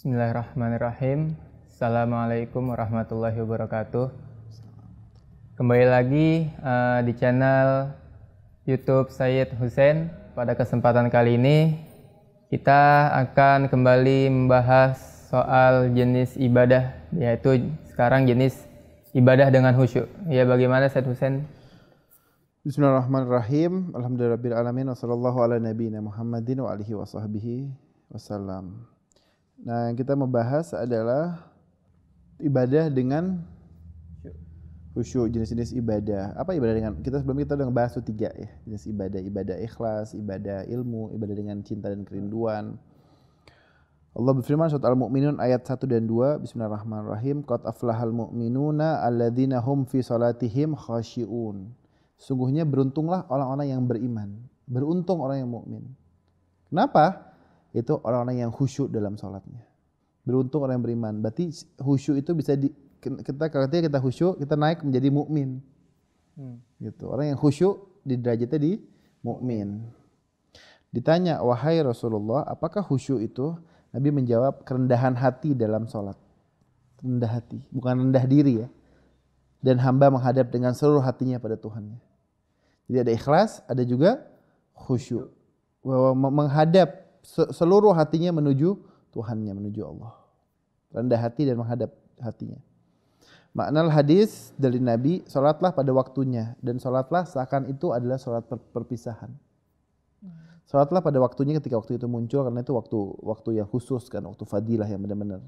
Bismillahirrahmanirrahim. Assalamualaikum warahmatullahi wabarakatuh. Kembali lagi uh, di channel YouTube Sayyid Hussein. Pada kesempatan kali ini kita akan kembali membahas soal jenis ibadah yaitu sekarang jenis ibadah dengan khusyuk. Ya bagaimana Sayyid Hussein? Bismillahirrahmanirrahim. Alhamdulillahirabbil alamin wasallallahu ala Muhammadin wa alihi wasahbihi wasallam. Nah, kita membahas adalah ibadah dengan khusyuk, jenis-jenis ibadah. Apa ibadah dengan kita sebelum kita udah ngebahas tuh tiga ya, jenis ibadah, ibadah ikhlas, ibadah ilmu, ibadah dengan cinta dan kerinduan. Allah berfirman surat Al-Mu'minun ayat 1 dan 2 Bismillahirrahmanirrahim Qad aflahal mu'minuna alladzina hum fi salatihim khasyi'un Sungguhnya beruntunglah orang-orang yang beriman Beruntung orang yang mukmin. Kenapa? Itu orang-orang yang khusyuk dalam sholatnya. Beruntung orang yang beriman. Berarti khusyuk itu bisa di, kita kalau kita khusyuk kita naik menjadi mukmin. Hmm. Gitu. Orang yang khusyuk di derajatnya di mukmin. Ditanya, wahai Rasulullah, apakah khusyuk itu? Nabi menjawab, kerendahan hati dalam sholat. Rendah hati, bukan rendah diri ya. Dan hamba menghadap dengan seluruh hatinya pada Tuhannya. Jadi ada ikhlas, ada juga khusyuk. Bahwa menghadap seluruh hatinya menuju Tuhannya, menuju Allah. Rendah hati dan menghadap hatinya. Makna hadis dari Nabi, sholatlah pada waktunya. Dan sholatlah seakan itu adalah sholat per perpisahan. Sholatlah pada waktunya ketika waktu itu muncul, karena itu waktu waktu yang khusus kan, waktu fadilah yang benar-benar.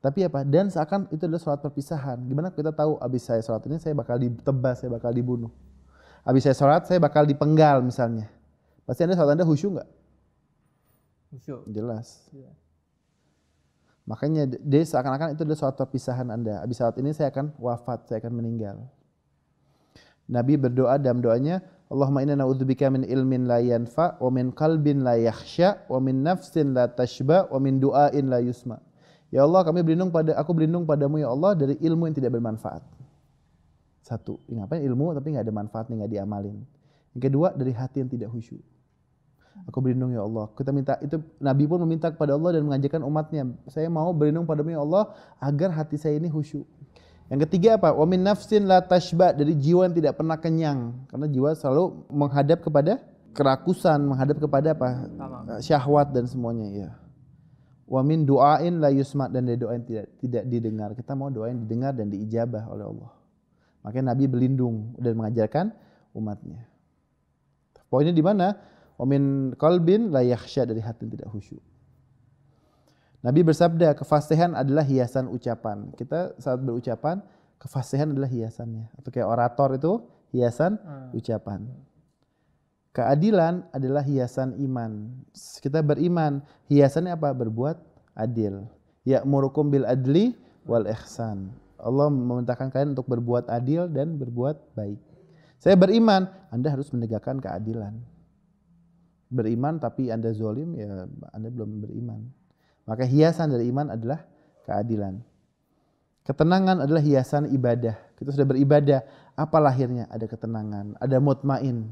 Tapi apa? Dan seakan itu adalah sholat perpisahan. Gimana kita tahu abis saya sholat ini saya bakal ditebas, saya bakal dibunuh. Abis saya sholat saya bakal dipenggal misalnya. Pasti anda sholat anda khusyuk nggak? Khusyuk. Jelas. Ya. Makanya dia seakan-akan itu adalah suatu perpisahan Anda. Habis saat ini saya akan wafat, saya akan meninggal. Nabi berdoa dalam doanya, Allahumma inna na'udzubika min ilmin la yanfa wa min qalbin la yakhsha wa min nafsin la tashba wa min du'ain la yusma. Ya Allah, kami berlindung pada aku berlindung padamu ya Allah dari ilmu yang tidak bermanfaat. Satu, ngapain ilmu tapi nggak ada manfaatnya, nggak diamalin. Yang kedua, dari hati yang tidak khusyuk. Aku berlindung ya Allah. Kita minta itu Nabi pun meminta kepada Allah dan mengajarkan umatnya. Saya mau berlindung padamu ya Allah agar hati saya ini khusyuk. Yang ketiga apa? Wa min nafsin la tashba dari jiwa yang tidak pernah kenyang. Karena jiwa selalu menghadap kepada kerakusan, menghadap kepada apa? Syahwat dan semuanya ya. Wa min du'ain la yusma dan dari doa yang tidak tidak didengar. Kita mau doa yang didengar dan diijabah oleh Allah. Makanya Nabi berlindung dan mengajarkan umatnya. Poinnya di mana? Wamin kalbin la yakhsha dari hati yang tidak khusyuk. Nabi bersabda, kefasihan adalah hiasan ucapan. Kita saat berucapan, kefasihan adalah hiasannya. Atau kayak orator itu hiasan hmm. ucapan. Keadilan adalah hiasan iman. Kita beriman, hiasannya apa? Berbuat adil. Ya murukum bil adli wal ihsan. Allah memerintahkan kalian untuk berbuat adil dan berbuat baik. Saya beriman, Anda harus menegakkan keadilan beriman tapi Anda zolim, ya Anda belum beriman. Maka hiasan dari iman adalah keadilan. Ketenangan adalah hiasan ibadah. Kita sudah beribadah, apa lahirnya? Ada ketenangan, ada mutmain.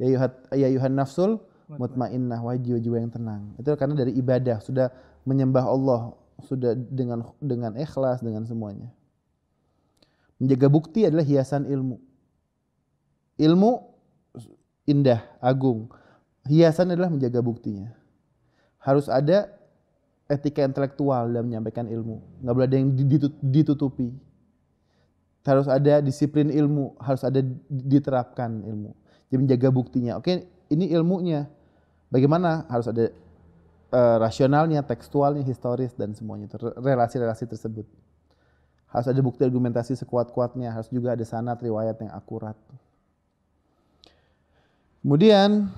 Ya yuhat, ya yuhan nafsul mutmainnah, wajib jiwa yang tenang. Itu karena dari ibadah, sudah menyembah Allah, sudah dengan dengan ikhlas dengan semuanya. Menjaga bukti adalah hiasan ilmu. Ilmu indah, agung hiasan adalah menjaga buktinya. Harus ada etika intelektual dalam menyampaikan ilmu. Nggak boleh ada yang ditutupi. Harus ada disiplin ilmu, harus ada diterapkan ilmu. Jadi menjaga buktinya. Oke, ini ilmunya. Bagaimana? Harus ada uh, rasionalnya, tekstualnya, historis dan semuanya. Relasi-relasi tersebut. Harus ada bukti argumentasi sekuat-kuatnya, harus juga ada sanat riwayat yang akurat. Kemudian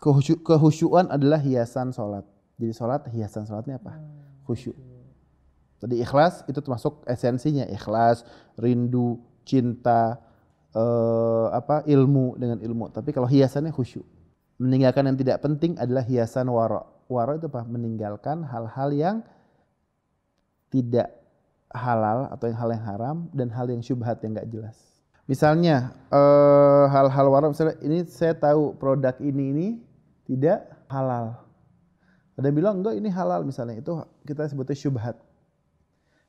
kehusyuan adalah hiasan sholat. Jadi sholat hiasan sholatnya apa? Hmm, Khusyuk. Tadi ikhlas itu termasuk esensinya ikhlas, rindu, cinta, eh, apa ilmu dengan ilmu. Tapi kalau hiasannya khusyuk. Meninggalkan yang tidak penting adalah hiasan waro. Waro itu apa? Meninggalkan hal-hal yang tidak halal atau yang hal yang haram dan hal yang syubhat yang nggak jelas. Misalnya eh, hal-hal uh, waro misalnya ini saya tahu produk ini ini tidak halal. Ada yang bilang enggak ini halal misalnya itu kita sebutnya syubhat.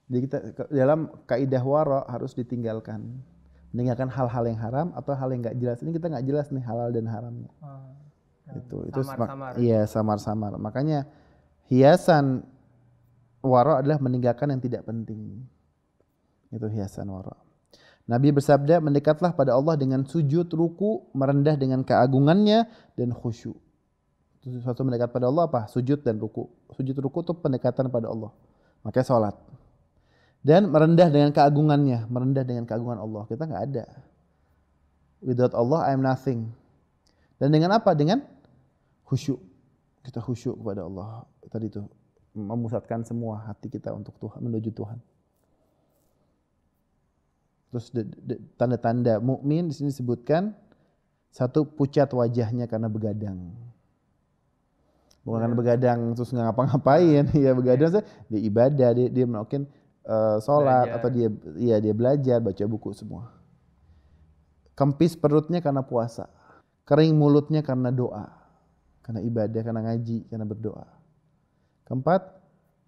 Jadi kita dalam kaidah wara harus ditinggalkan. Meninggalkan hal-hal yang haram atau hal yang nggak jelas. Ini kita nggak jelas nih halal dan haramnya. Oh, itu itu samar-samar. Iya samar-samar. Makanya hiasan wara adalah meninggalkan yang tidak penting. Itu hiasan wara. Nabi bersabda, mendekatlah pada Allah dengan sujud, ruku, merendah dengan keagungannya dan khusyuk. Sesuatu mendekat pada Allah apa? Sujud dan ruku. Sujud ruku itu pendekatan pada Allah. Makanya sholat. Dan merendah dengan keagungannya. Merendah dengan keagungan Allah. Kita nggak ada. Without Allah, I am nothing. Dan dengan apa? Dengan khusyuk. Kita khusyuk kepada Allah. Tadi itu memusatkan semua hati kita untuk Tuhan, menuju Tuhan. Terus tanda-tanda mukmin di sini disebutkan satu pucat wajahnya karena begadang. Bukan karena begadang terus nggak ngapa-ngapain, ya begadang dia ibadah, dia dia mungkin uh, sholat belajar. atau dia ya dia belajar, baca buku semua. Kempis perutnya karena puasa, kering mulutnya karena doa, karena ibadah, karena ngaji, karena berdoa. Keempat,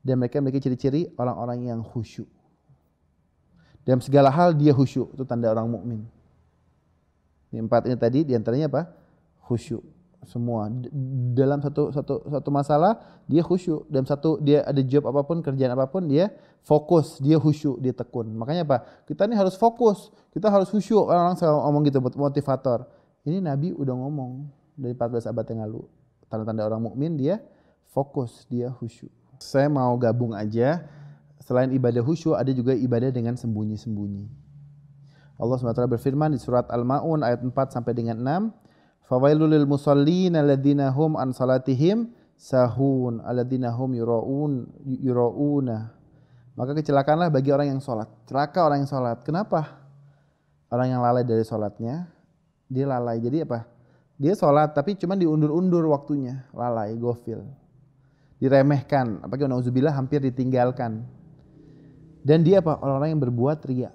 dan mereka memiliki ciri-ciri orang-orang yang khusyuk. Dalam segala hal dia khusyuk, itu tanda orang mukmin. Ini empat ini tadi di antaranya apa? Khusyuk semua. Dalam satu satu satu masalah dia khusyuk. Dalam satu dia ada job apa pun kerjaan apa pun dia fokus dia khusyuk dia tekun. Makanya apa? Kita ini harus fokus. Kita harus khusyuk. Orang-orang selalu ngomong gitu motivator. Ini Nabi udah ngomong dari 14 abad yang lalu. Tanda-tanda orang mukmin dia fokus dia khusyuk. Saya mau gabung aja. Selain ibadah khusyuk ada juga ibadah dengan sembunyi-sembunyi. Allah SWT berfirman di surat Al-Maun ayat 4 sampai dengan 6, "Fawailul musallin alladzina hum an salatihim sahun alladzina hum yuraun yurauna." Maka kecelakaanlah bagi orang yang sholat. Celaka orang yang sholat. Kenapa? Orang yang lalai dari sholatnya, dia lalai. Jadi apa? Dia sholat tapi cuma diundur-undur waktunya. Lalai, gofil. Diremehkan. Apalagi nauzubillah hampir ditinggalkan dan dia apa? Orang-orang yang berbuat ria.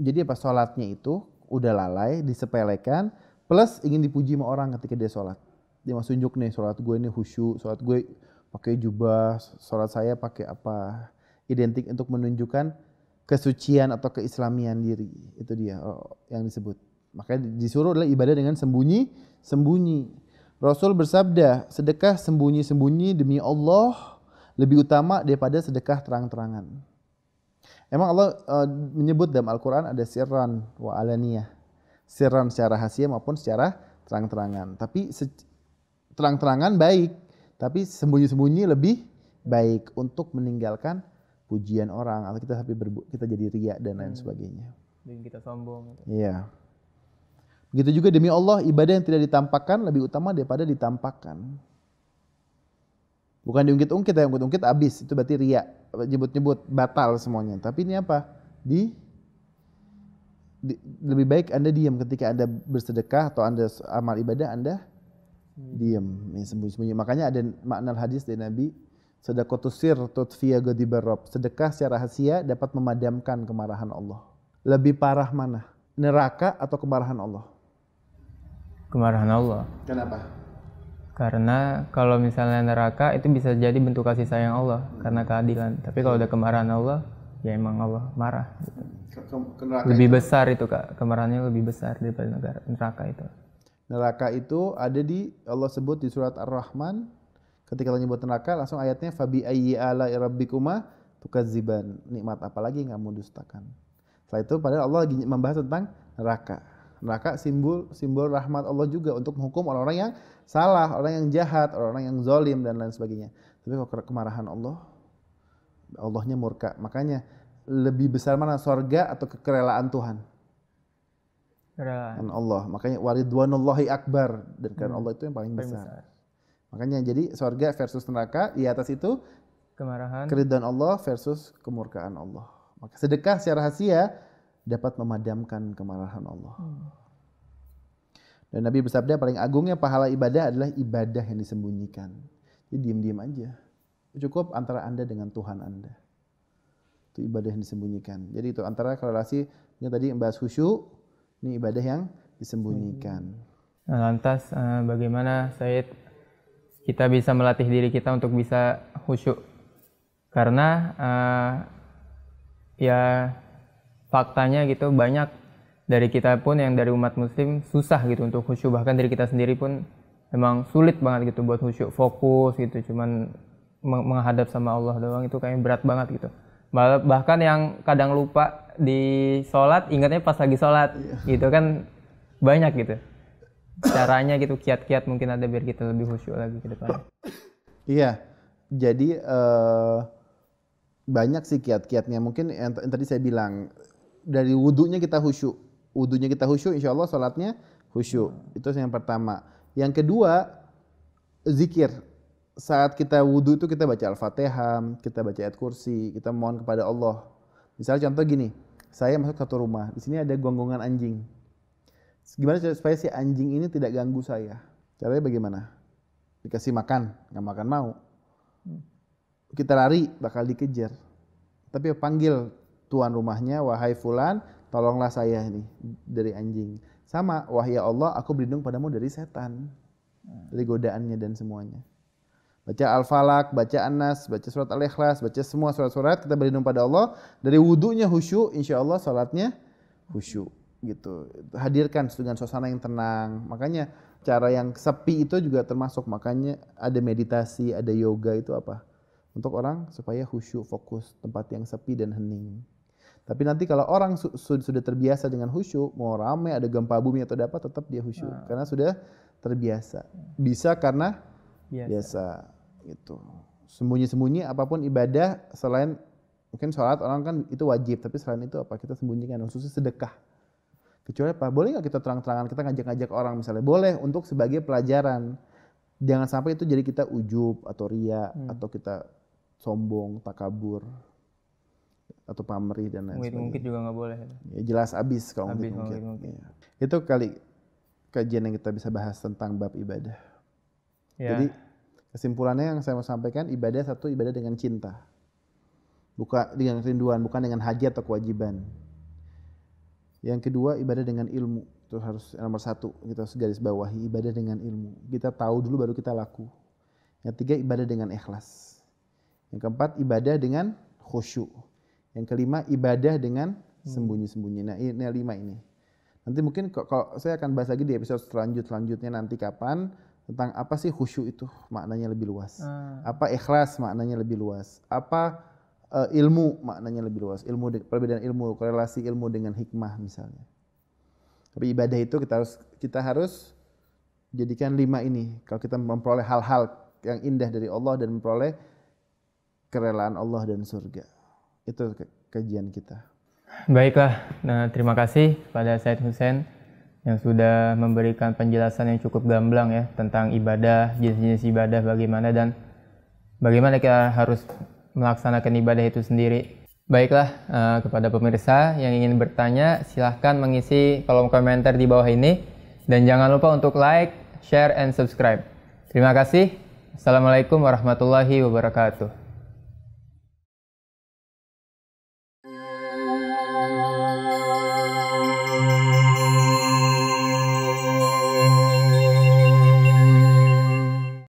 Jadi apa? Sholatnya itu udah lalai, disepelekan, plus ingin dipuji sama orang ketika dia sholat. Dia mau tunjuk nih, sholat gue ini khusyuk, sholat gue pakai jubah, sholat saya pakai apa. Identik untuk menunjukkan kesucian atau keislamian diri. Itu dia oh, yang disebut. Makanya disuruh adalah ibadah dengan sembunyi, sembunyi. Rasul bersabda, sedekah sembunyi-sembunyi demi Allah lebih utama daripada sedekah terang-terangan. Emang Allah uh, menyebut dalam Al-Quran ada sirran wa alaniyah. Sirran secara rahasia maupun secara terang-terangan. Tapi terang-terangan baik, tapi sembunyi-sembunyi lebih baik untuk meninggalkan pujian orang atau kita sampai kita jadi ria dan lain hmm. sebagainya. Dan kita sombong. Iya. Begitu juga demi Allah ibadah yang tidak ditampakkan lebih utama daripada ditampakkan. Bukan diungkit-ungkit ya, ungkit-ungkit habis. Itu berarti ria. Nyebut-nyebut batal semuanya. Tapi ini apa? Di, di lebih baik Anda diam ketika Anda bersedekah atau Anda amal ibadah Anda diam, ini sembunyi-sembunyi. Makanya ada makna hadis dari Nabi, sedekah sir tutfiya ghadibar Sedekah secara rahasia dapat memadamkan kemarahan Allah. Lebih parah mana? Neraka atau kemarahan Allah? Kemarahan Allah. Kenapa? Karena kalau misalnya neraka itu bisa jadi bentuk kasih sayang Allah karena keadilan. Tapi kalau udah kemarahan Allah, ya emang Allah marah. Gitu. Lebih itu. besar itu kak, kemarahannya lebih besar daripada negara, neraka itu. Neraka itu ada di Allah sebut di surat Ar-Rahman. Ketika Allah nyebut neraka, langsung ayatnya fabi ayyi ala rabbikuma tukadziban. Nikmat apa lagi yang kamu dustakan? Setelah itu padahal Allah lagi membahas tentang neraka. Neraka simbol simbol rahmat Allah juga untuk menghukum orang-orang yang salah, orang yang jahat, orang-orang yang zolim dan lain sebagainya. Tapi kalau kemarahan Allah, Allahnya murka. Makanya lebih besar mana sorga atau kerelaan Tuhan? Kerelaan Allah. Makanya waridwanullahi akbar dan karena hmm. Allah itu yang paling, paling besar. besar. Makanya jadi sorga versus neraka di atas itu kemarahan keridhaan Allah versus kemurkaan Allah. Maka sedekah secara rahasia dapat memadamkan kemarahan Allah. Hmm. Dan Nabi bersabda paling agungnya pahala ibadah adalah ibadah yang disembunyikan. Jadi diam-diam aja. Cukup antara Anda dengan Tuhan Anda. Itu ibadah yang disembunyikan. Jadi itu antara korelasi yang tadi membahas khusyuk, ini ibadah yang disembunyikan. Nah, lantas eh, bagaimana Said kita bisa melatih diri kita untuk bisa khusyuk karena uh, ya faktanya gitu banyak dari kita pun yang dari umat muslim susah gitu untuk khusyuk bahkan dari kita sendiri pun memang sulit banget gitu buat khusyuk fokus gitu cuman menghadap sama Allah doang itu kayaknya berat banget gitu bahkan yang kadang lupa di sholat ingatnya pas lagi sholat iya. gitu kan banyak gitu caranya gitu kiat-kiat mungkin ada biar kita lebih khusyuk lagi ke depan. Iya, jadi uh, banyak sih kiat-kiatnya. Mungkin yang, yang tadi saya bilang dari wudhunya kita khusyuk, wudhunya kita khusyuk, insya Allah sholatnya khusyuk. Hmm. Itu yang pertama. Yang kedua zikir. Saat kita wudhu itu kita baca al-fatihah, kita baca ayat kursi, kita mohon kepada Allah. Misalnya contoh gini, saya masuk satu rumah, di sini ada gonggongan anjing Gimana supaya si anjing ini tidak ganggu saya? Caranya bagaimana? Dikasih makan, nggak makan mau. Kita lari, bakal dikejar. Tapi panggil tuan rumahnya, wahai fulan, tolonglah saya ini dari anjing. Sama, wahai Allah, aku berlindung padamu dari setan. Dari godaannya dan semuanya. Baca Al-Falak, baca An-Nas, baca surat Al-Ikhlas, baca semua surat-surat, kita berlindung pada Allah. Dari wudhunya khusyuk, insya Allah salatnya khusyuk gitu. Hadirkan dengan suasana yang tenang. Makanya cara yang sepi itu juga termasuk. Makanya ada meditasi ada yoga itu apa? Untuk orang supaya khusyuk fokus tempat yang sepi dan hening. Tapi nanti kalau orang su sudah terbiasa dengan khusyuk mau ramai ada gempa bumi atau dapat tetap dia khusyuk. Nah. karena sudah terbiasa. Bisa karena biasa, biasa gitu sembunyi-sembunyi apa pun ibadah selain mungkin sholat orang kan itu wajib tapi selain itu apa kita sembunyikan khususnya sedekah Kecuali apa? Boleh nggak kita terang-terangan kita ngajak-ngajak orang misalnya? Boleh untuk sebagai pelajaran. Jangan sampai itu jadi kita ujub atau ria hmm. atau kita sombong, takabur atau pamrih dan lain sebagainya. Mungkin juga nggak boleh. Ya jelas abis kalau abis, mungkin. mungkin. mungkin. Ya. Itu kali kajian yang kita bisa bahas tentang bab ibadah. Ya. Jadi kesimpulannya yang saya mau sampaikan ibadah satu ibadah dengan cinta. Bukan dengan kerinduan, bukan dengan hajat atau kewajiban. Yang kedua ibadah dengan ilmu itu harus nomor satu kita harus garis bawahi ibadah dengan ilmu. Kita tahu dulu baru kita laku. Yang tiga ibadah dengan ikhlas. Yang keempat ibadah dengan khusyuk. Yang kelima ibadah dengan hmm. sembunyi-sembunyi. Nah ini lima ini. Nanti mungkin kalau saya akan bahas lagi di episode selanjut selanjutnya nanti kapan tentang apa sih khusyuk itu maknanya lebih luas. Hmm. Apa ikhlas maknanya lebih luas. Apa uh, ilmu maknanya lebih luas. Ilmu perbedaan ilmu, korelasi ilmu dengan hikmah misalnya. Tapi ibadah itu kita harus kita harus jadikan lima ini. Kalau kita memperoleh hal-hal yang indah dari Allah dan memperoleh kerelaan Allah dan surga. Itu kajian kita. Baiklah, nah terima kasih pada Said Hussein yang sudah memberikan penjelasan yang cukup gamblang ya tentang ibadah, jenis-jenis ibadah bagaimana dan bagaimana kita harus melaksanakan ibadah itu sendiri. Baiklah, uh, kepada pemirsa yang ingin bertanya, silahkan mengisi kolom komentar di bawah ini. Dan jangan lupa untuk like, share, and subscribe. Terima kasih. Assalamualaikum warahmatullahi wabarakatuh.